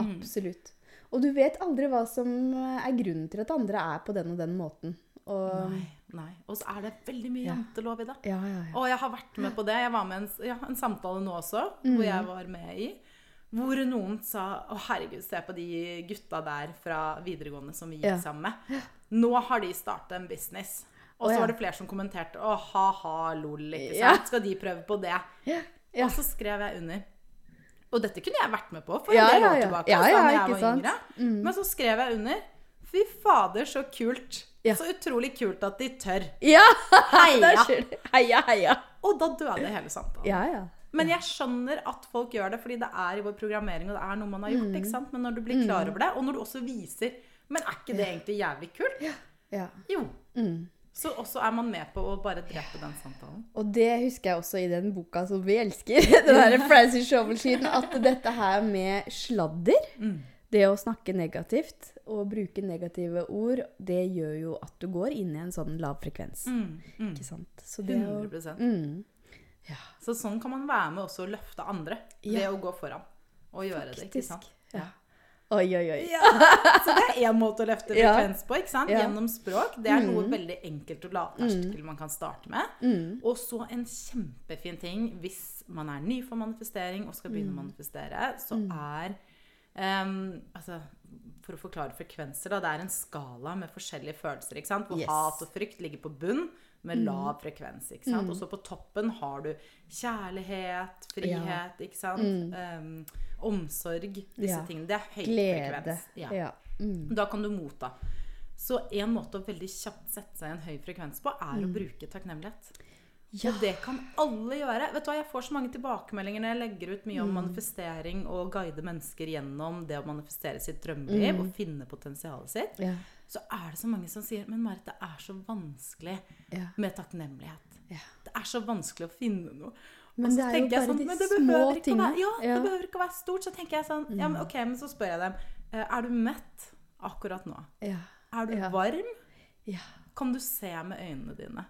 absolutt. Og du vet aldri hva som er grunnen til at andre er på den og den måten. Og,
Nei, nei. Og så er det veldig mye
Ja.
jantelov i det.
ja, ja, ja.
Og jeg har vært med på det. Jeg var med i en, ja, en samtale nå også,
Mm.
hvor jeg var med i. Hvor noen sa Å, herregud, se på de gutta der fra videregående som vi gikk sammen med. Nå har de starta en business. Og
så
så
ja.
var det flere som kommenterte Å, ha-ha, lol, ikke sant. Skal de prøve på det?
Ja, ja.
Og så skrev jeg under. Og dette kunne jeg vært med på for en del år tilbake.
Ja, ja,
jeg
ikke
var
sant?
yngre.
Mm.
Men så skrev jeg under. Fy fader, så kult.
Ja.
Så utrolig kult at de tør.
Ja!
Heia! [laughs]
Heia, heia.
Og da døde hele samtalen.
Ja, ja.
Men jeg skjønner at folk gjør det, fordi det er i vår programmering, og det er noe man har gjort.
Mm.
ikke sant? Men når du blir klar over det, og når du også viser Men er ikke det egentlig jævlig kult?
ja.
Jo.
Mm.
Så også er man med på å bare drepe den samtalen.
Og det husker jeg også i den boka som vi elsker, [laughs] den der Francis Shovel-siden, at dette her med sladder,
Mm.
det å snakke negativt og bruke negative ord, det gjør jo at du går inn i en sånn lav frekvens.
Mm, mm.
Ikke sant? Så det å
100
mm,
Så sånn kan man være med også å løfte andre
Ja.
å gå foran og gjøre det. ikke sant?
Ja. Oi, oi, oi.
Ja, Så det er én måte å løfte [laughs] frekvens på. ikke sant? Gjennom språk. Det er noe
Mm.
veldig enkelt og lavterskel man kan starte med.
Mm.
Og så en kjempefin ting hvis man er ny for manifestering og skal
Mm.
begynne å manifestere, så er Um, altså, For å forklare frekvenser, da. Det er en skala med forskjellige følelser. Hvor
Yes.
hat og frykt ligger på bunn med lav frekvens. ikke sant? Og så på toppen har du kjærlighet, frihet, ikke sant? Em, omsorg. Disse
Ja.
tingene. Det er høy
Glede.
frekvens. Ja.
Ja. Mm.
Da kan du motta. Så en måte å veldig kjapt sette seg i en høy frekvens på, er å bruke takknemlighet.
Ja.
Og det kan alle gjøre. Vet du hva, Jeg får så mange tilbakemeldinger når jeg legger ut mye om manifestering og guide mennesker gjennom det å manifestere sitt drømmeliv og finne potensialet sitt.
Ja.
Så er det så mange som sier Men Marit, det er så vanskelig
Ja.
med takknemlighet.
Ja.
Det er så vanskelig å finne noe.
Men det er jo bare
sånn,
de små tingene.
være, ja.
Mm.
det behøver ikke å være stort. Så tenker jeg sånn ja, men ok, men så spør jeg dem eh, Er du mett akkurat nå?
Ja.
Er du varm?
ja.
Kan du se med øynene dine?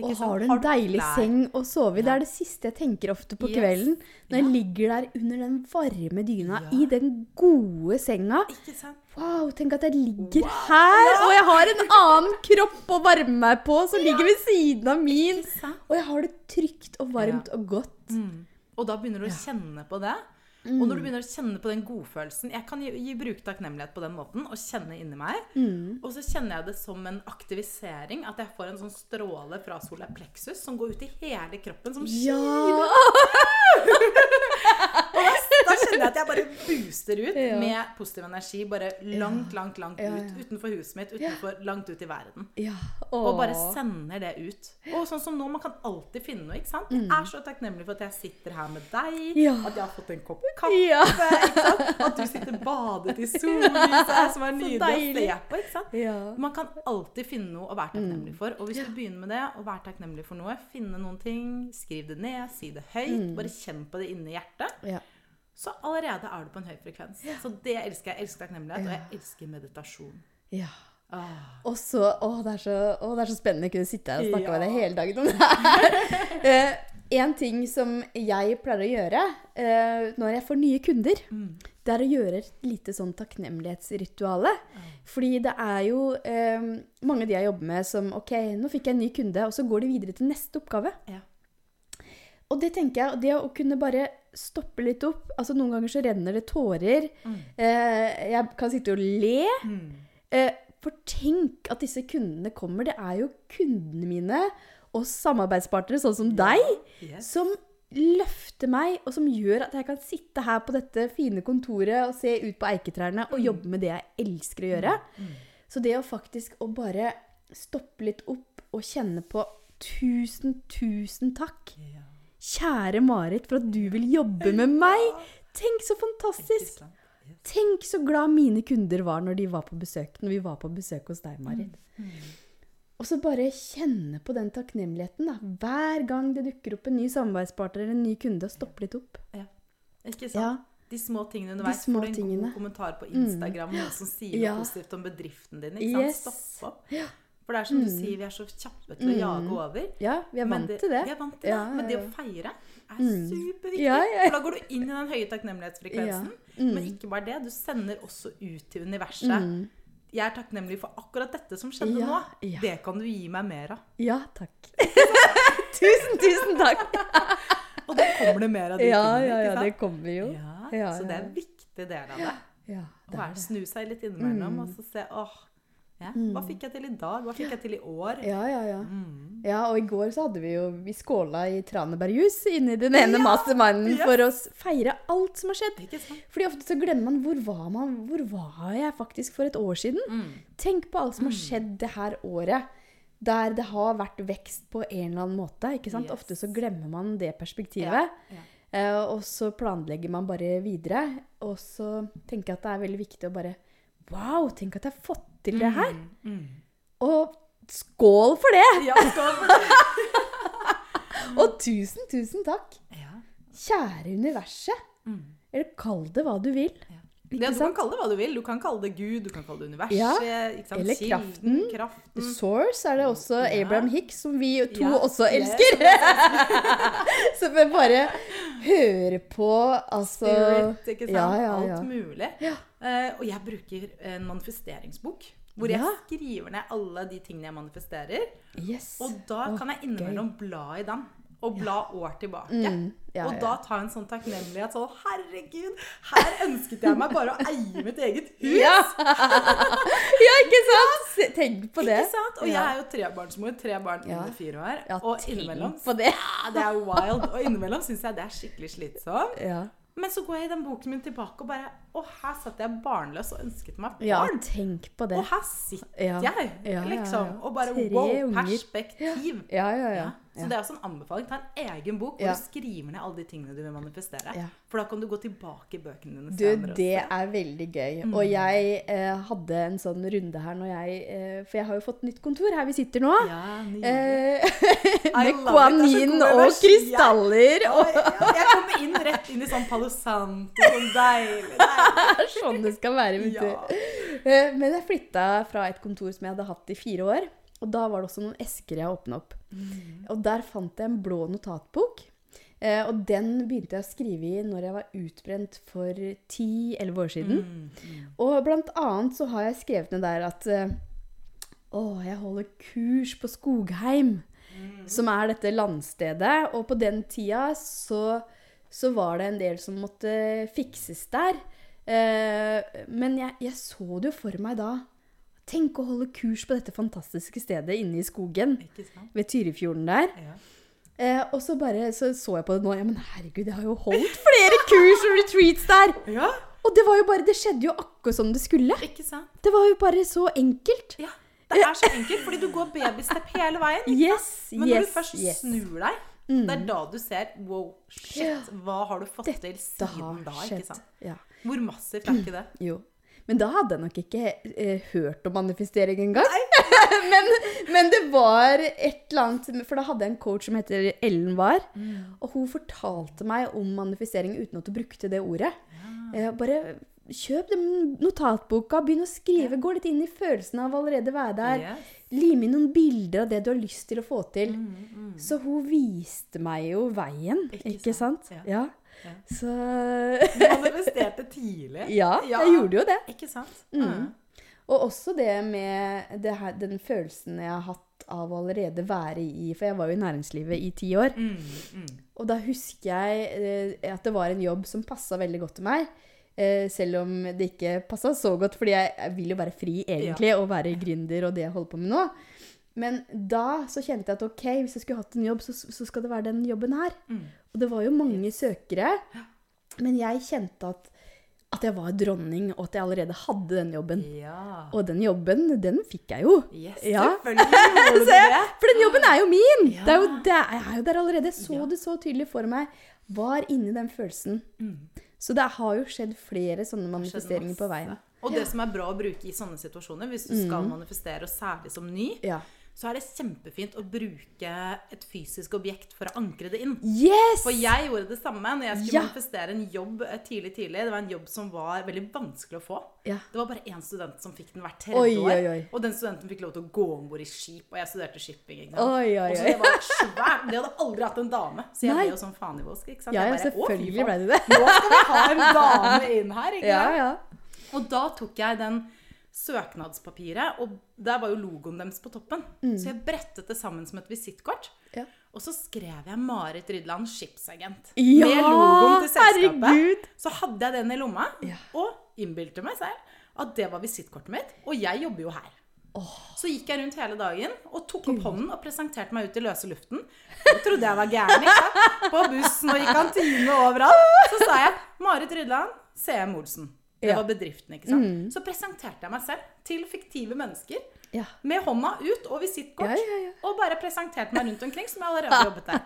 Og har du en deilig
klær?
seng å sove i? Det er det siste jeg tenker ofte på
Yes.
kvelden. Når jeg ligger der under den varme dyna,
Ja.
i den gode senga. Wow, tenk at jeg ligger
Wow.
her, og jeg har en annen [laughs] kropp å varme meg på som ligger ved siden av min. Og jeg har det trygt og varmt og godt.
Mm. Og da begynner du å kjenne på det. Og
Mm.
når du begynner å kjenne på den godfølelsen Jeg kan gi, gi bruke takknemlighet på den måten og kjenne inni meg.
Mm.
Og så kjenner jeg det som en aktivisering. At jeg får en sånn stråle fra solar plexus som går ut i hele kroppen. Som
Ja!
kiler. [laughs] Kjenner jeg at jeg bare booster ut
Ja.
med positiv energi. Bare langt, langt, langt ut. Utenfor huset mitt, utenfor, langt ut i verden.
Ja.
Og bare sender det ut. Og sånn som nå, man kan alltid finne noe, ikke sant?
Mm.
Jeg er så takknemlig for at jeg sitter her med deg, at jeg har fått en kopp kaffe, ikke sant? At du sitter badet i [laughs] sollyset, som er nydelig å se på, ikke sant? Man kan alltid finne noe å være
Mm.
takknemlig for. Og hvis du begynner med det, å være takknemlig for noe, finne noen ting, skriv det ned, si det høyt,
Mm.
bare kjenn på det inni hjertet,
Ja.
Så allerede er du på en høy frekvens. Så det elsker jeg. Jeg elsker takknemlighet, og jeg elsker meditasjon.
ja.
Ah.
Og så Å, det er så, å, det er så spennende å kunne sitte her og snakke
Ja.
med deg hele dagen om det her. Eh, en ting som jeg pleier å gjøre eh, når jeg får nye kunder,
Mm.
det er å gjøre et lite sånn takknemlighetsrituale. Fordi det er jo eh, mange av de jeg jobber med som OK, nå fikk jeg en ny kunde, og så går de videre til neste oppgave.
Ja.
Og det tenker jeg, det å kunne bare stoppe litt opp altså Noen ganger så renner det tårer.
Mm.
Eh, jeg kan sitte og le.
Mm.
Eh, for tenk at disse kundene kommer. Det er jo kundene mine og samarbeidspartnere, sånn som deg,
Yes.
som løfter meg, og som gjør at jeg kan sitte her på dette fine kontoret og se ut på eiketrærne og jobbe med det jeg elsker å gjøre. Så det å faktisk å bare stoppe litt opp og kjenne på Tusen, tusen takk.
Ja.
Kjære Marit, for at du vil jobbe med meg. Tenk så fantastisk. Tenk så glad mine kunder var når, de var på besøk, når vi var på besøk hos deg, Marit. Og så bare kjenne på den takknemligheten. da. Hver gang det dukker opp en ny samarbeidspartner eller en ny kunde, og stoppe litt opp.
Ikke sant?
Ja,
De små tingene
De
underveis.
små
Får du en
tingene.
god kommentar på Instagram noen som sier noe
Ja.
positivt om bedriften din. Ikke sant?
Yes.
Stopp opp. For det er som du sier, vi er så kjappe til å jage over.
ja vi er
vant
vant til det.
Vi er vant til
Ja,
det. Men det
ja,
å feire er superviktig.
Ja, ja.
For da går du inn i den høye takknemlighetsfrekvensen. Men ikke bare det, du sender også ut til universet. Jeg er takknemlig for akkurat dette som skjedde
Ja,
nå.
ja.
Det kan du gi meg mer av.
Ja, takk. [laughs] tusen, tusen takk. [laughs]
Og da kommer det mer av de
Ja,
tingene.
ja, ja, det kommer jo.
Ja,
Ja,
så det er en viktig del av det.
Ja,
Å
det
være,
det.
snu seg litt innimellom og så se åh, ja, hva fikk jeg til i dag? Hva fikk jeg til i år?
Ja, ja, ja.
Mm.
Ja, og i går så hadde vi jo Vi skåla i tranebærjus inni den ene masterminden
yes.
for å feire alt som har skjedd. Fordi ofte så glemmer man hvor var man Hvor var jeg faktisk for et år siden?
Mm.
Tenk på alt som har skjedd det her året. Der det har vært vekst på en eller annen måte. ikke sant?
Yes.
Ofte så glemmer man det perspektivet.
Ja.
ja. og så planlegger man bare videre. Og så tenker jeg at det er veldig viktig å bare Wow, tenk at jeg har fått til det her!
Mm.
Og skål for det!
Ja, skål for det. [laughs]
Og tusen, tusen takk!
Ja.
Kjære universet.
Mm.
Eller kall det hva du vil.
Ja. Ja, du kan kalle det hva du vil. Du kan kalle det Gud, du kan kalle det universet. Sant?
eller kraften.
kraften.
Source er det også. Abraham Hicks, som vi to også elsker. [laughs] Så vi [laughs] bare hører på, altså
Spirit, ikke sant? Alt mulig.
Ja.
Eh, og jeg bruker en manifesteringsbok. Hvor jeg
Ja.
skriver ned alle de tingene jeg manifesterer.
Yes.
Og da
oh,
kan jeg innimellom bla i den. Og bla år tilbake.
Mm, ja,
og
ja.
da ta en sånn takknemlighet sånn Herregud, her ønsket jeg meg bare å eie mitt eget hus!
Ja. [laughs] ja, ikke sant? Tenk på det.
Ikke sant? Og jeg er jo trebarnsmor. Tre barn
Ja.
under fire år.
Ja,
og innimellom
det.
Ja, det er wild. Og innimellom syns jeg det er skikkelig slitsomt. Men så går jeg i den boken min tilbake og bare Å, her satt jeg barnløs og ønsket meg barn.
ja, tenk på det.
Og her sitter
Ja.
jeg,
Ja, ja,
liksom. Og bare
Tre
wow, perspektiv.
Ja, ja, ja.
Så det er også en anbefaling. Ta en egen bok hvor du skriver ned alle de tingene du vil manifestere. For da kan du gå tilbake i bøkene dine
Du, det
også.
er veldig gøy.
Mm.
Og jeg eh, hadde en sånn runde her når jeg eh, For jeg har jo fått nytt kontor her vi sitter nå. Eh, [laughs] med
love it. Det er så
kuanin og krystaller.
Ja,
Og
ja, jeg kommer inn rett inn i sånn Palo Santo, sånn deilig. deilig. [laughs]
sånn det skal være.
Ja.
Eh, Men jeg flytta fra et kontor som jeg hadde hatt i fire år. Og da var det også noen esker jeg åpna opp.
Mm.
Og der fant jeg en blå notatbok. Eh, og den begynte jeg å skrive i når jeg var utbrent for 10-11 år siden.
Mm, mm.
Og blant annet så har jeg skrevet ned der at eh, Å, jeg holder kurs på Skogheim,
Mm.
som er dette landstedet. Og på den tida så, så var det en del som måtte fikses der. Eh, men jeg, jeg så det jo for meg da. Tenk å holde kurs på dette fantastiske stedet inne i skogen ved Tyrifjorden der.
Ja.
Eh, og så bare så, så jeg på det nå. Ja, men herregud, jeg har jo holdt flere kurs og retreats der.
Ja,
Og det var jo bare Det skjedde jo akkurat som det skulle.
ikke sant?
Det var jo bare så enkelt.
Ja, Det er så enkelt, fordi du går babystep hele veien.
Yes,
Men når
yes,
du først
yes. Mm.
snur deg, det er da du ser Wow, shit, hva har du fått til siden da? ikke sant?
Ja.
Hvor massivt er ikke det?
Jo. Men da hadde jeg nok ikke eh, hørt om manifestering engang. [laughs] men, men det var et eller annet For da hadde jeg en coach som heter Ellen War. Og hun fortalte meg om manifestering uten at hun brukte det ordet. Eh, bare kjøp den notatboka, begynn å skrive. Gå litt inn i følelsen av å allerede være der.
Yes.
Lim inn noen bilder av det du har lyst til å få til.
Mm,
Så hun viste meg jo veien,
Ikke
ikke, sant?
sant?
Ja.
Ja.
Så
Du manifesterte tidlig. [laughs]
Ja, jeg gjorde jo det.
Ikke sant?
Mm. Og også det med det her, den følelsen jeg har hatt av å allerede være i For jeg var jo i næringslivet i ti år.
Mm, mm.
Og da husker jeg eh, at det var en jobb som passa veldig godt til meg. Eh, selv om det ikke passa så godt, fordi jeg, jeg vil jo være fri egentlig, og være gründer og det jeg holder på med nå. Men da så kjente jeg at ok, hvis jeg skulle hatt en jobb, så, så skal det være den jobben her.
Mm.
Og det var jo mange søkere. Men jeg kjente at, at jeg var dronning, og at jeg allerede hadde den jobben.
Ja.
Og den jobben, den fikk jeg jo.
Yes,
Ja.
selvfølgelig [laughs] det.
For den jobben er jo min!
Ja.
Det er jo, det er, jeg er jo der allerede. Jeg så det så tydelig for meg. Var inni den følelsen.
Mm.
Så det har jo skjedd flere sånne manifesteringer på veien.
Og det som er bra å bruke i sånne situasjoner, hvis du skal manifestere, og særlig som ny,
Ja.
Så er det kjempefint å bruke et fysisk objekt for å ankre det inn.
Yes!
For jeg gjorde det samme når jeg skulle
Ja.
manifestere en jobb eh, tidlig. tidlig. Det var en jobb som var veldig vanskelig å få.
Ja.
Det var bare én student som fikk den hvert tredje år.
oi, oi.
Og den studenten fikk lov til å gå om bord i skip, og jeg studerte shipping. Ikke sant?
Oi,
Og så det var svært. Det hadde aldri hatt en dame, så jeg
Nei.
ble jo sånn faen. Ikke sant?
Ja,
bare,
selvfølgelig ble det det.
Nå skal vi ha en dame inn her, ikke
Ja, ja.
Og da tok jeg den søknadspapiret, og der var jo logoen deres på toppen. Så jeg brettet det sammen som et visittkort.
Mm. Ja.
Og så skrev jeg Marit Rydland, skipsagent.
Ja,
med logoen til selskapet.
herregud.
Så hadde jeg den i lomma,
Ja.
og innbilte meg selv at det var visittkortet mitt. Og jeg jobber jo her. Så gikk jeg rundt hele dagen og tok opp hånden og presenterte meg ut i løse luften. Jeg trodde jeg var gæren. ikke? På bussen og i kantine og overalt. Så sa jeg Marit Rydland, CM Olsen. Det var bedriften, ikke sant. Så presenterte jeg meg selv til fiktive mennesker.
Ja.
Med hånda ut og visittkort.
Ja, ja.
Og bare presenterte meg rundt omkring som jeg allerede [laughs] jobbet der.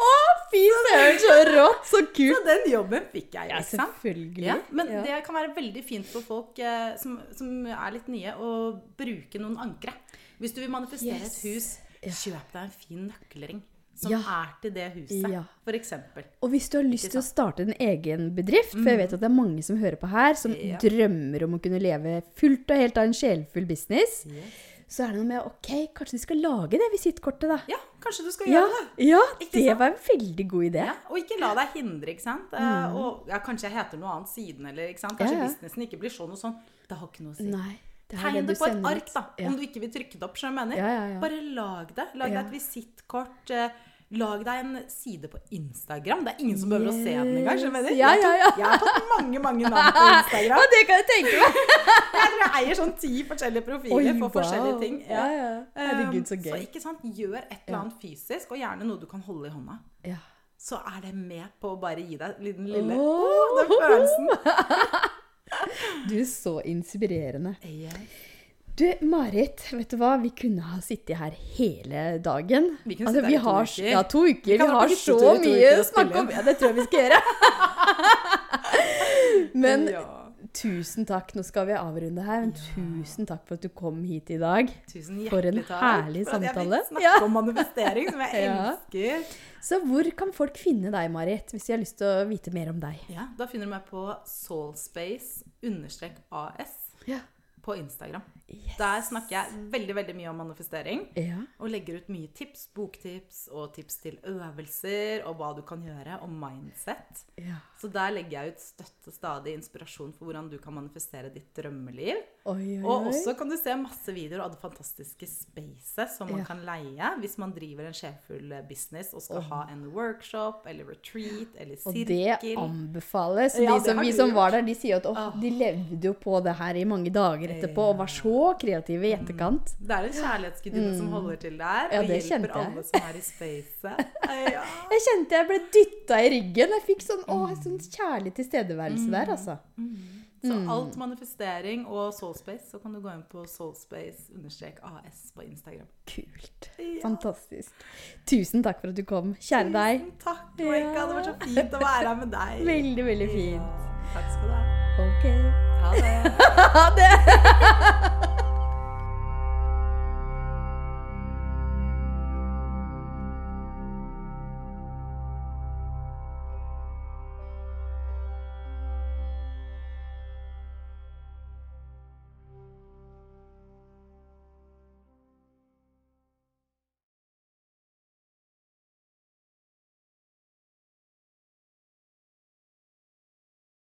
Å, fy søren, så rått! Så
Så
kult.
den jobben fikk jeg,
Ja, selvfølgelig.
Ja, men det kan være veldig fint for folk eh, som, som er litt nye, å bruke noen ankre. Hvis du vil manifestere
Yes.
et hus, kjøp deg en fin nøkkelring som
Ja.
er til det huset,
Ja.
eksempel.
Og hvis du har lyst til å starte en egen bedrift, for jeg vet at det er mange som hører på her, som
Ja.
drømmer om å kunne leve fullt og helt av en sjelfull business, så er det noe med ok, kanskje du skal lage det visittkortet, da.
Ja, kanskje du skal
Ja,
gjøre det.
ja
Ikke
det
sant?
var en veldig god idé.
Og ikke la deg hindre, ikke sant. Mm. Og ja, kanskje jeg heter noe annet siden, eller ikke sant. Kanskje businessen ikke blir sånn og sånn. Det har ikke noe å si.
Nei. Det
Tegn
det
på et ark, da,
Ja.
om du ikke vil trykke det opp.
Ja, ja.
Bare lag det. Lag deg et visittkort. eh, Lag deg en side på Instagram. Det er ingen som behøver å se den engang. skjønner?
Ja, ja, ja.
Jeg har fått mange mange navn på Instagram. [laughs]
Ja, det kan jeg tenke meg. [laughs]
Jeg tror jeg eier sånn ti forskjellige profiler
Oi,
for forskjellige ting.
Ja, ja. Herregud, så
Um,
gøy.
Så ikke sant, gjør et eller annet fysisk, og gjerne noe du kan holde i hånda.
Ja.
Så er det med på å bare gi deg den lille
oh,
den følelsen. [laughs]
Du er så inspirerende.
Yes.
Du, Marit, vet du hva? Vi kunne ha sittet her hele dagen.
Vi kunne sittet her i to
har,
uker.
Ja, to uker.
Vi
Vi, har så mye å snakke om. Ja, det tror jeg vi skal gjøre. [laughs] Men
Ja.
tusen takk. Nå skal vi avrunde her. Men tusen takk for at du kom hit i dag.
Tusen hjertelig
For en
takk
herlig
for at jeg
samtale.
fikk snakke
Ja.
om manifestering, som jeg [laughs]
Ja.
elsker.
Så hvor kan folk finne deg, Marit, hvis de har lyst til å vite mer om deg?
Ja, da finner du meg på soulspace-as
Ja.
På Instagram.
Yes.
Der snakker jeg veldig veldig mye om manifestering.
Ja.
Og legger ut mye tips, boktips og tips til øvelser og hva du kan gjøre, og mindset.
ja.
Så der legger jeg ut støtte stadig inspirasjon for hvordan du kan manifestere ditt drømmeliv.
Oi, oi,
Og også kan du se masse videoer av det fantastiske spacet som man
Ja.
kan leie hvis man driver en sjeffull business og skal ha en workshop eller retreat eller sirkel.
Og det anbefales.
Ja,
de som, vi som var der, de sier at
Ah.
de levde jo på det her i mange dager etterpå og var så kreative i etterkant.
Det er en kjærlighetsgudinne som holder til der
Mm. Ja,
og hjelper alle som er i spacet. [laughs] Ja.
Jeg kjente jeg ble dytta i ryggen. Jeg fikk sånn, åh, sånn kjærlig tilstedeværelse der, altså.
Så
Mm.
alt manifestering og soulspace, så kan du gå inn på soulspace-as på Instagram.
Kult.
Ja.
Fantastisk. Tusen takk for at du kom. Kjære deg.
Tusen takk, Moika, Det var så fint å være her med deg. [laughs]
Veldig, veldig fint.
Ja, takk skal du ha.
Ok.
Ha det. [laughs]
Ha det! [laughs]